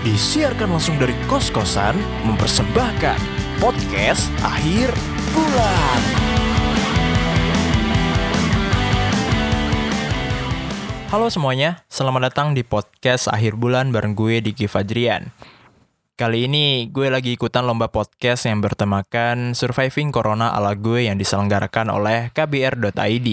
Disiarkan langsung dari kos-kosan mempersembahkan podcast akhir bulan. Halo semuanya, selamat datang di podcast akhir bulan bareng gue Diki Fajrian. Kali ini gue lagi ikutan lomba podcast yang bertemakan Surviving Corona ala gue yang diselenggarakan oleh kbr.id.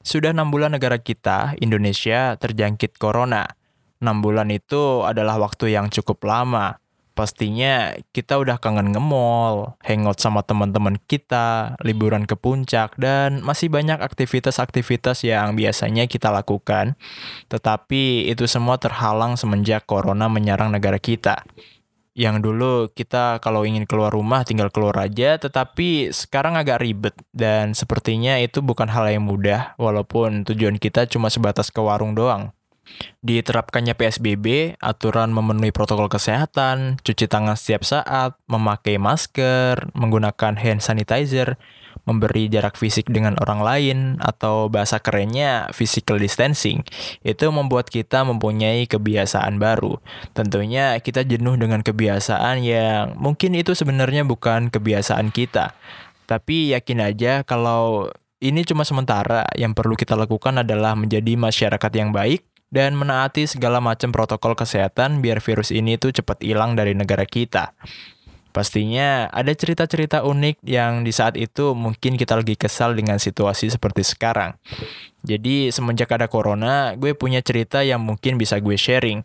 Sudah enam bulan negara kita, Indonesia, terjangkit corona. Enam bulan itu adalah waktu yang cukup lama pastinya kita udah kangen nge-mall, hangout sama teman-teman kita, liburan ke puncak, dan masih banyak aktivitas-aktivitas yang biasanya kita lakukan. Tetapi itu semua terhalang semenjak corona menyerang negara kita. Yang dulu kita kalau ingin keluar rumah tinggal keluar aja, tetapi sekarang agak ribet dan sepertinya itu bukan hal yang mudah walaupun tujuan kita cuma sebatas ke warung doang. Diterapkannya PSBB, aturan memenuhi protokol kesehatan, cuci tangan setiap saat, memakai masker, menggunakan hand sanitizer, memberi jarak fisik dengan orang lain, atau bahasa kerennya physical distancing, itu membuat kita mempunyai kebiasaan baru. Tentunya kita jenuh dengan kebiasaan yang mungkin itu sebenarnya bukan kebiasaan kita. Tapi yakin aja kalau ini cuma sementara, yang perlu kita lakukan adalah menjadi masyarakat yang baik, dan menaati segala macam protokol kesehatan biar virus ini tuh cepat hilang dari negara kita. Pastinya ada cerita-cerita unik yang di saat itu mungkin kita lagi kesal dengan situasi seperti sekarang. Jadi semenjak ada corona, gue punya cerita yang mungkin bisa gue sharing.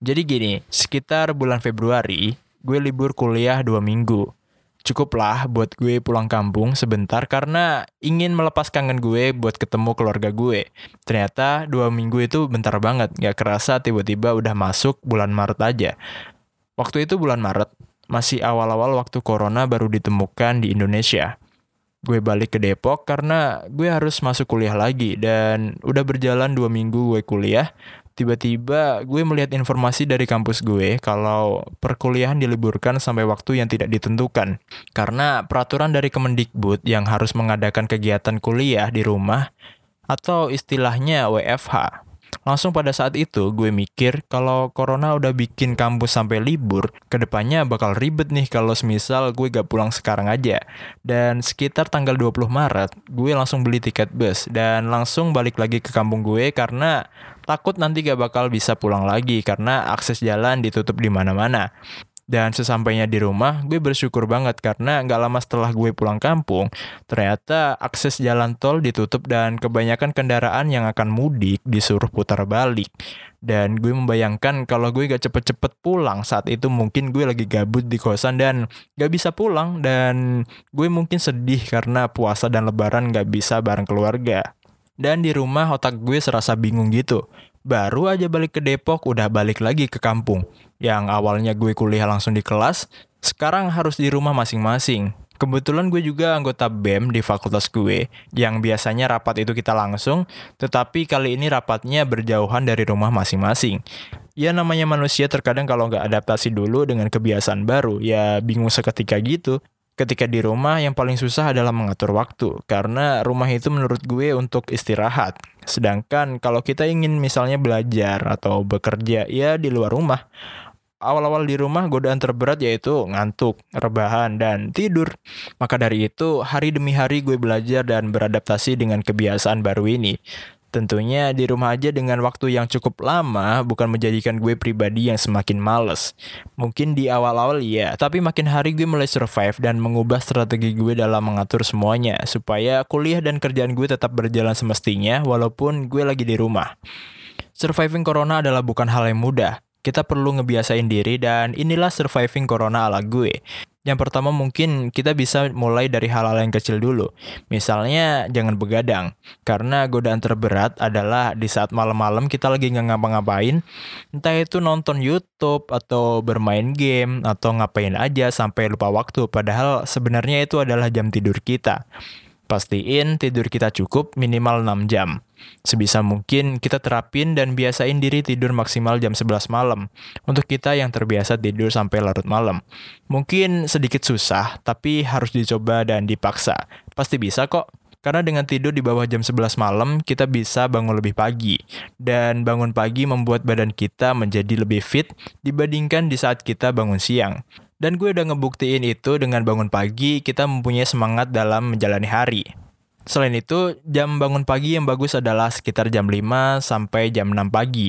Jadi gini, sekitar bulan Februari, gue libur kuliah dua minggu cukuplah buat gue pulang kampung sebentar karena ingin melepas kangen gue buat ketemu keluarga gue. Ternyata dua minggu itu bentar banget, gak kerasa tiba-tiba udah masuk bulan Maret aja. Waktu itu bulan Maret, masih awal-awal waktu corona baru ditemukan di Indonesia. Gue balik ke Depok karena gue harus masuk kuliah lagi dan udah berjalan dua minggu gue kuliah, tiba-tiba gue melihat informasi dari kampus gue kalau perkuliahan diliburkan sampai waktu yang tidak ditentukan. Karena peraturan dari Kemendikbud yang harus mengadakan kegiatan kuliah di rumah atau istilahnya WFH. Langsung pada saat itu gue mikir kalau corona udah bikin kampus sampai libur, ke depannya bakal ribet nih kalau semisal gue gak pulang sekarang aja. Dan sekitar tanggal 20 Maret, gue langsung beli tiket bus dan langsung balik lagi ke kampung gue karena takut nanti gak bakal bisa pulang lagi karena akses jalan ditutup di mana-mana. Dan sesampainya di rumah, gue bersyukur banget karena gak lama setelah gue pulang kampung, ternyata akses jalan tol ditutup dan kebanyakan kendaraan yang akan mudik disuruh putar balik. Dan gue membayangkan kalau gue gak cepet-cepet pulang saat itu mungkin gue lagi gabut di kosan dan gak bisa pulang dan gue mungkin sedih karena puasa dan lebaran gak bisa bareng keluarga. Dan di rumah otak gue serasa bingung gitu. Baru aja balik ke Depok udah balik lagi ke kampung. Yang awalnya gue kuliah langsung di kelas, sekarang harus di rumah masing-masing. Kebetulan gue juga anggota BEM di fakultas gue, yang biasanya rapat itu kita langsung, tetapi kali ini rapatnya berjauhan dari rumah masing-masing. Ya namanya manusia terkadang kalau nggak adaptasi dulu dengan kebiasaan baru, ya bingung seketika gitu ketika di rumah yang paling susah adalah mengatur waktu karena rumah itu menurut gue untuk istirahat. Sedangkan kalau kita ingin misalnya belajar atau bekerja ya di luar rumah. Awal-awal di rumah godaan terberat yaitu ngantuk, rebahan, dan tidur. Maka dari itu, hari demi hari gue belajar dan beradaptasi dengan kebiasaan baru ini. Tentunya di rumah aja dengan waktu yang cukup lama bukan menjadikan gue pribadi yang semakin males. Mungkin di awal-awal ya, tapi makin hari gue mulai survive dan mengubah strategi gue dalam mengatur semuanya supaya kuliah dan kerjaan gue tetap berjalan semestinya walaupun gue lagi di rumah. Surviving corona adalah bukan hal yang mudah. Kita perlu ngebiasain diri dan inilah surviving corona ala gue. Yang pertama mungkin kita bisa mulai dari hal-hal yang kecil dulu. Misalnya jangan begadang. Karena godaan terberat adalah di saat malam-malam kita lagi nggak ngapa-ngapain. Entah itu nonton YouTube atau bermain game atau ngapain aja sampai lupa waktu. Padahal sebenarnya itu adalah jam tidur kita. Pastiin tidur kita cukup minimal 6 jam. Sebisa mungkin kita terapin dan biasain diri tidur maksimal jam 11 malam untuk kita yang terbiasa tidur sampai larut malam. Mungkin sedikit susah, tapi harus dicoba dan dipaksa. Pasti bisa kok. Karena dengan tidur di bawah jam 11 malam, kita bisa bangun lebih pagi. Dan bangun pagi membuat badan kita menjadi lebih fit dibandingkan di saat kita bangun siang. Dan gue udah ngebuktiin itu dengan bangun pagi, kita mempunyai semangat dalam menjalani hari. Selain itu, jam bangun pagi yang bagus adalah sekitar jam 5 sampai jam 6 pagi.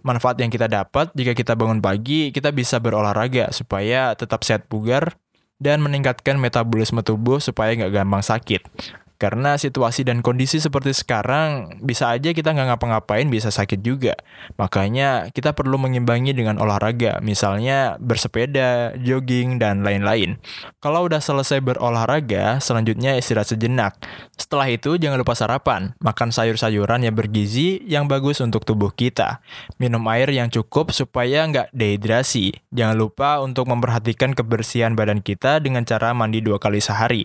Manfaat yang kita dapat jika kita bangun pagi, kita bisa berolahraga supaya tetap sehat bugar dan meningkatkan metabolisme tubuh supaya nggak gampang sakit. Karena situasi dan kondisi seperti sekarang, bisa aja kita nggak ngapa-ngapain bisa sakit juga. Makanya kita perlu mengimbangi dengan olahraga, misalnya bersepeda, jogging, dan lain-lain. Kalau udah selesai berolahraga, selanjutnya istirahat sejenak. Setelah itu jangan lupa sarapan, makan sayur-sayuran yang bergizi yang bagus untuk tubuh kita. Minum air yang cukup supaya nggak dehidrasi. Jangan lupa untuk memperhatikan kebersihan badan kita dengan cara mandi dua kali sehari.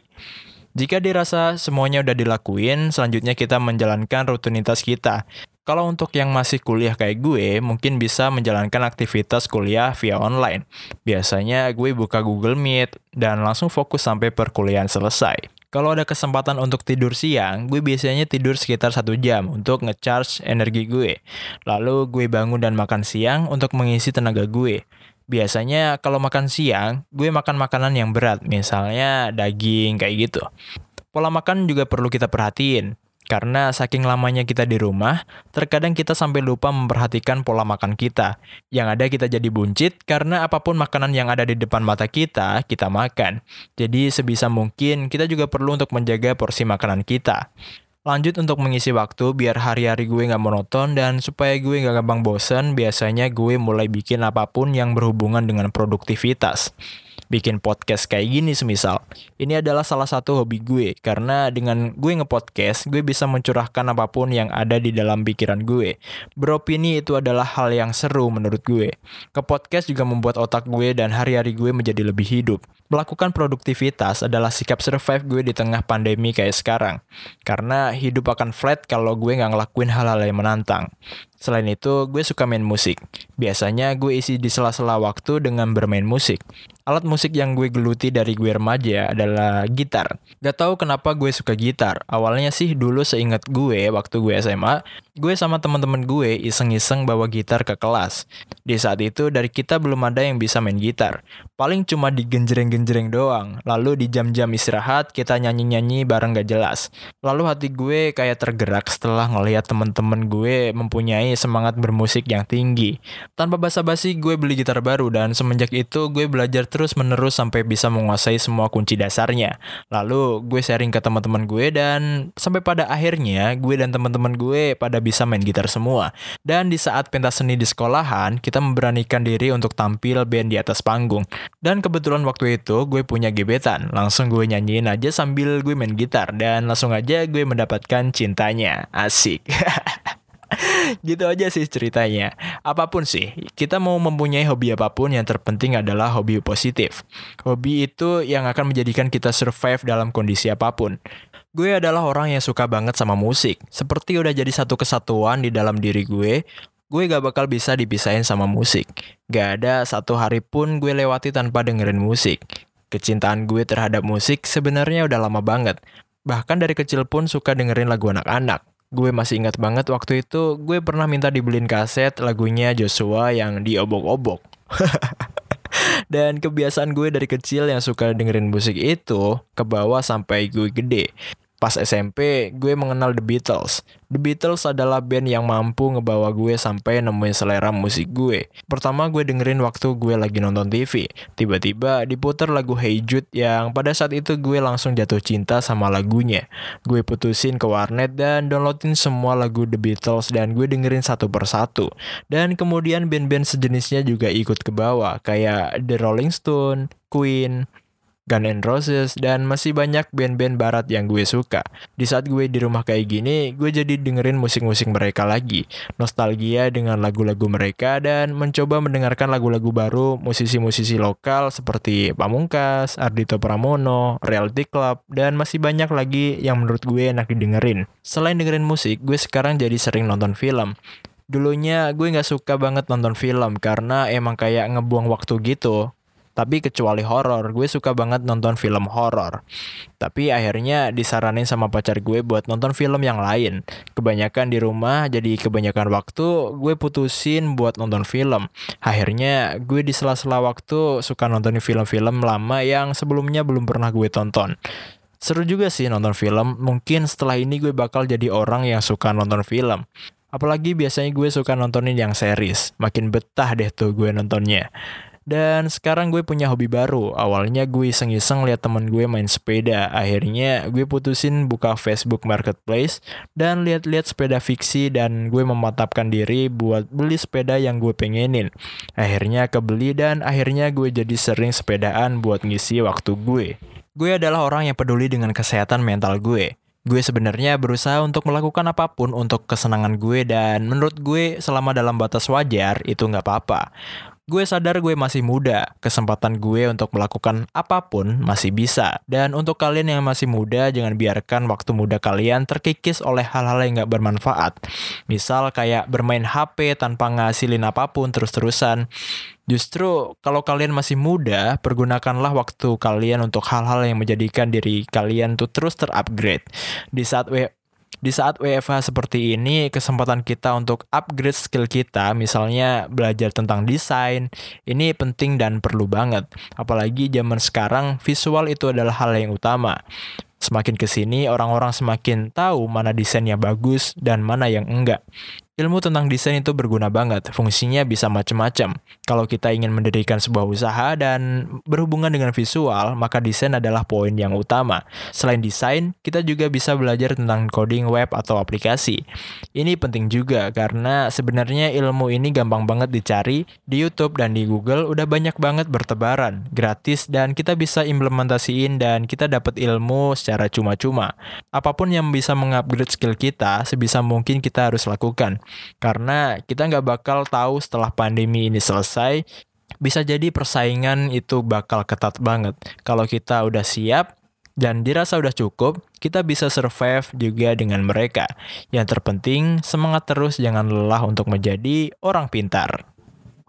Jika dirasa semuanya udah dilakuin, selanjutnya kita menjalankan rutinitas kita. Kalau untuk yang masih kuliah kayak gue, mungkin bisa menjalankan aktivitas kuliah via online. Biasanya gue buka Google Meet dan langsung fokus sampai perkuliahan selesai. Kalau ada kesempatan untuk tidur siang, gue biasanya tidur sekitar satu jam untuk ngecharge energi gue. Lalu gue bangun dan makan siang untuk mengisi tenaga gue. Biasanya kalau makan siang, gue makan makanan yang berat, misalnya daging kayak gitu. Pola makan juga perlu kita perhatiin. Karena saking lamanya kita di rumah, terkadang kita sampai lupa memperhatikan pola makan kita. Yang ada kita jadi buncit karena apa pun makanan yang ada di depan mata kita, kita makan. Jadi sebisa mungkin kita juga perlu untuk menjaga porsi makanan kita. Lanjut untuk mengisi waktu biar hari-hari gue nggak monoton dan supaya gue nggak gampang bosen, biasanya gue mulai bikin apa pun yang berhubungan dengan produktivitas bikin podcast kayak gini semisal. Ini adalah salah satu hobi gue karena dengan gue ngepodcast, gue bisa mencurahkan apa pun yang ada di dalam pikiran gue. Beropini itu adalah hal yang seru menurut gue. Ke podcast juga membuat otak gue dan hari-hari gue menjadi lebih hidup. Melakukan produktivitas adalah sikap survive gue di tengah pandemi kayak sekarang. Karena hidup akan flat kalau gue nggak ngelakuin hal-hal yang menantang. Selain itu, gue suka main musik. Biasanya gue isi di sela-sela waktu dengan bermain musik. Alat musik yang gue geluti dari gue remaja adalah gitar. Gak tau kenapa gue suka gitar. Awalnya sih dulu seingat gue waktu gue SMA, gue sama teman-teman gue iseng-iseng bawa gitar ke kelas. Di saat itu dari kita belum ada yang bisa main gitar. Paling cuma digenjreng-genjreng doang. Lalu di jam-jam istirahat kita nyanyi-nyanyi bareng gak jelas. Lalu hati gue kayak tergerak setelah ngelihat teman-teman gue mempunyai semangat bermusik yang tinggi. Tanpa basa-basi gue beli gitar baru dan semenjak itu gue belajar terus-menerus sampai bisa menguasai semua kunci dasarnya. Lalu gue sharing ke teman-teman gue dan sampai pada akhirnya gue dan teman-teman gue pada bisa main gitar semua. Dan di saat pentas seni di sekolahan, kita memberanikan diri untuk tampil band di atas panggung. Dan kebetulan waktu itu gue punya gebetan, langsung gue nyanyiin aja sambil gue main gitar dan langsung aja gue mendapatkan cintanya. Asik. gitu aja sih ceritanya. Apa pun sih, kita mau mempunyai hobi apa pun yang terpenting adalah hobi positif. Hobi itu yang akan menjadikan kita survive dalam kondisi apa pun. Gue adalah orang yang suka banget sama musik. Seperti udah jadi satu kesatuan di dalam diri gue, gue gak bakal bisa dipisahin sama musik. Gak ada satu hari pun gue lewati tanpa dengerin musik. Kecintaan gue terhadap musik sebenarnya udah lama banget. Bahkan dari kecil pun suka dengerin lagu anak-anak gue masih ingat banget waktu itu gue pernah minta dibeliin kaset lagunya Joshua yang diobok-obok. Dan kebiasaan gue dari kecil yang suka dengerin musik itu ke bawah sampai gue gede. Pas SMP, gue mengenal The Beatles. The Beatles adalah band yang mampu ngebawa gue sampai nemuin selera musik gue. Pertama gue dengerin waktu gue lagi nonton TV. Tiba-tiba diputar lagu Hey Jude yang pada saat itu gue langsung jatuh cinta sama lagunya. Gue putusin ke warnet dan downloadin semua lagu The Beatles dan gue dengerin satu persatu. Dan kemudian band-band sejenisnya juga ikut ke bawah kayak The Rolling Stone, Queen, Gun N' Roses, dan masih banyak band-band barat yang gue suka. Di saat gue di rumah kayak gini, gue jadi dengerin musik-musik mereka lagi. Nostalgia dengan lagu-lagu mereka dan mencoba mendengarkan lagu-lagu baru musisi-musisi lokal seperti Pamungkas, Ardito Pramono, Reality Club, dan masih banyak lagi yang menurut gue enak didengerin. Selain dengerin musik, gue sekarang jadi sering nonton film. Dulunya gue gak suka banget nonton film karena emang kayak ngebuang waktu gitu Tapi kecuali horor, gue suka banget nonton film horor. Tapi akhirnya disaranin sama pacar gue buat nonton film yang lain. Kebanyakan di rumah, jadi kebanyakan waktu gue putusin buat nonton film. Akhirnya gue di sela-sela waktu suka nonton film-film lama yang sebelumnya belum pernah gue tonton. Seru juga sih nonton film. Mungkin setelah ini gue bakal jadi orang yang suka nonton film. Apalagi biasanya gue suka nontonin yang series. Makin betah deh tuh gue nontonnya. Dan sekarang gue punya hobi baru. Awalnya gue iseng-iseng lihat temen gue main sepeda. Akhirnya gue putusin buka Facebook Marketplace dan lihat-lihat sepeda fiksi dan gue mematapkan diri buat beli sepeda yang gue pengenin. Akhirnya kebeli dan akhirnya gue jadi sering sepedaan buat ngisi waktu gue. Gue adalah orang yang peduli dengan kesehatan mental gue. Gue sebenarnya berusaha untuk melakukan apa pun untuk kesenangan gue dan menurut gue selama dalam batas wajar itu nggak apa-apa. Gue sadar gue masih muda, kesempatan gue untuk melakukan apa pun masih bisa. Dan untuk kalian yang masih muda, jangan biarkan waktu muda kalian terkikis oleh hal-hal yang gak bermanfaat. Misal kayak bermain HP tanpa ngasilin apa pun terus-terusan. Justru kalau kalian masih muda, pergunakanlah waktu kalian untuk hal-hal yang menjadikan diri kalian tuh terus terupgrade. Di saat di saat WFH seperti ini, kesempatan kita untuk upgrade skill kita, misalnya belajar tentang desain, ini penting dan perlu banget. Apalagi zaman sekarang, visual itu adalah hal yang utama. Semakin ke sini, orang-orang semakin tahu mana desain yang bagus dan mana yang enggak. Ilmu tentang desain itu berguna banget, fungsinya bisa macam-macam. Kalau kita ingin mendirikan sebuah usaha dan berhubungan dengan visual, maka desain adalah poin yang utama. Selain desain, kita juga bisa belajar tentang coding web atau aplikasi. Ini penting juga karena sebenarnya ilmu ini gampang banget dicari di YouTube dan di Google udah banyak banget bertebaran, gratis dan kita bisa implementasiin dan kita dapat ilmu secara cuma-cuma. Apa pun yang bisa mengupgrade skill kita, sebisa mungkin kita harus lakukan. Karena kita nggak bakal tahu setelah pandemi ini selesai, bisa jadi persaingan itu bakal ketat banget. Kalau kita udah siap dan dirasa udah cukup, kita bisa survive juga dengan mereka. Yang terpenting, semangat terus jangan lelah untuk menjadi orang pintar.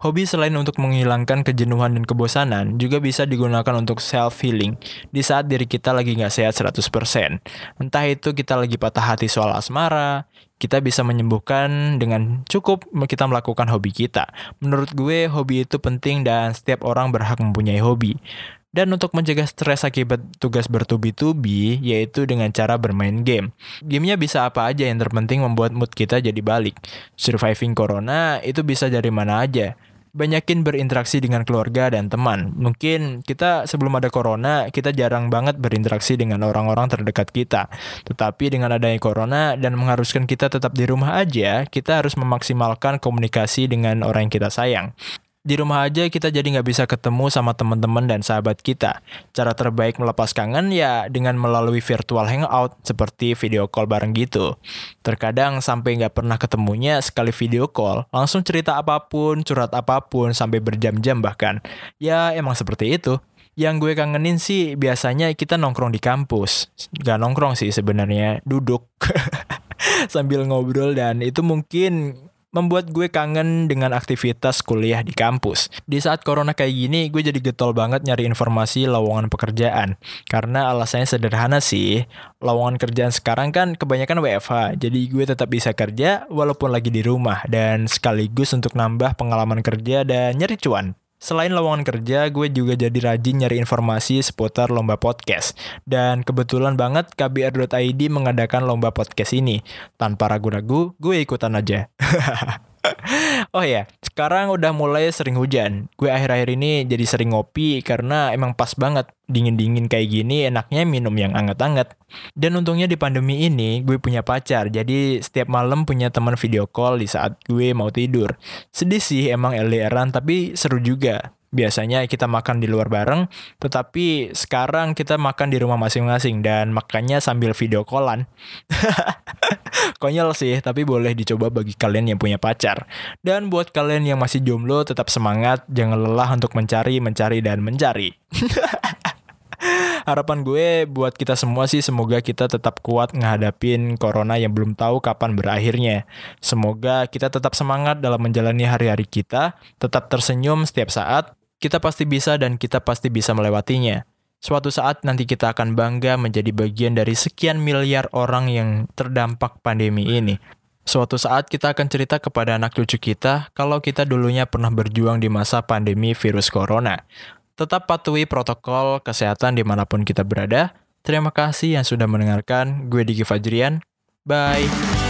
Hobi selain untuk menghilangkan kejenuhan dan kebosanan, juga bisa digunakan untuk self-healing di saat diri kita lagi nggak sehat 100%. Entah itu kita lagi patah hati soal asmara, kita bisa menyembuhkan dengan cukup kita melakukan hobi kita. Menurut gue, hobi itu penting dan setiap orang berhak mempunyai hobi. Dan untuk mencegah stres akibat tugas bertubi-tubi, yaitu dengan cara bermain game. Gamenya bisa apa aja yang terpenting membuat mood kita jadi balik. Surviving Corona itu bisa dari mana aja banyakin berinteraksi dengan keluarga dan teman. Mungkin kita sebelum ada corona, kita jarang banget berinteraksi dengan orang-orang terdekat kita. Tetapi dengan adanya corona dan mengharuskan kita tetap di rumah aja, kita harus memaksimalkan komunikasi dengan orang yang kita sayang. Di rumah aja kita jadi nggak bisa ketemu sama teman-teman dan sahabat kita. Cara terbaik melepas kangen ya dengan melalui virtual hangout seperti video call bareng gitu. Terkadang sampai nggak pernah ketemunya sekali video call, langsung cerita apa pun, curhat apa pun, sampai berjam-jam bahkan. Ya emang seperti itu. Yang gue kangenin sih biasanya kita nongkrong di kampus. Gak nongkrong sih sebenarnya, duduk sambil ngobrol dan itu mungkin membuat gue kangen dengan aktivitas kuliah di kampus. Di saat corona kayak gini, gue jadi getol banget nyari informasi lowongan pekerjaan. Karena alasannya sederhana sih, lowongan kerjaan sekarang kan kebanyakan WFH, jadi gue tetap bisa kerja walaupun lagi di rumah, dan sekaligus untuk nambah pengalaman kerja dan nyari cuan. Selain lowongan kerja, gue juga jadi rajin nyari informasi seputar lomba podcast. Dan kebetulan banget KBR.id mengadakan lomba podcast ini. Tanpa ragu-ragu, gue ikutan aja. oh ya, sekarang udah mulai sering hujan. Gue akhir-akhir ini jadi sering ngopi karena emang pas banget dingin-dingin kayak gini enaknya minum yang anget-anget. Dan untungnya di pandemi ini gue punya pacar, jadi setiap malam punya teman video call di saat gue mau tidur. Sedih sih emang LDRan tapi seru juga. Biasanya kita makan di luar bareng, tetapi sekarang kita makan di rumah masing-masing dan makannya sambil video callan. Konyol sih, tapi boleh dicoba bagi kalian yang punya pacar. Dan buat kalian yang masih jomblo, tetap semangat, jangan lelah untuk mencari, mencari, dan mencari. Harapan gue buat kita semua sih semoga kita tetap kuat menghadapin corona yang belum tahu kapan berakhirnya. Semoga kita tetap semangat dalam menjalani hari-hari kita, tetap tersenyum setiap saat, Kita pasti bisa dan kita pasti bisa melewatinya. Suatu saat nanti kita akan bangga menjadi bagian dari sekian miliar orang yang terdampak pandemi ini. Suatu saat kita akan cerita kepada anak cucu kita kalau kita dulunya pernah berjuang di masa pandemi virus corona. Tetap patuhi protokol kesehatan di mana pun kita berada. Terima kasih yang sudah mendengarkan. Gue Diki Fajrian. Bye.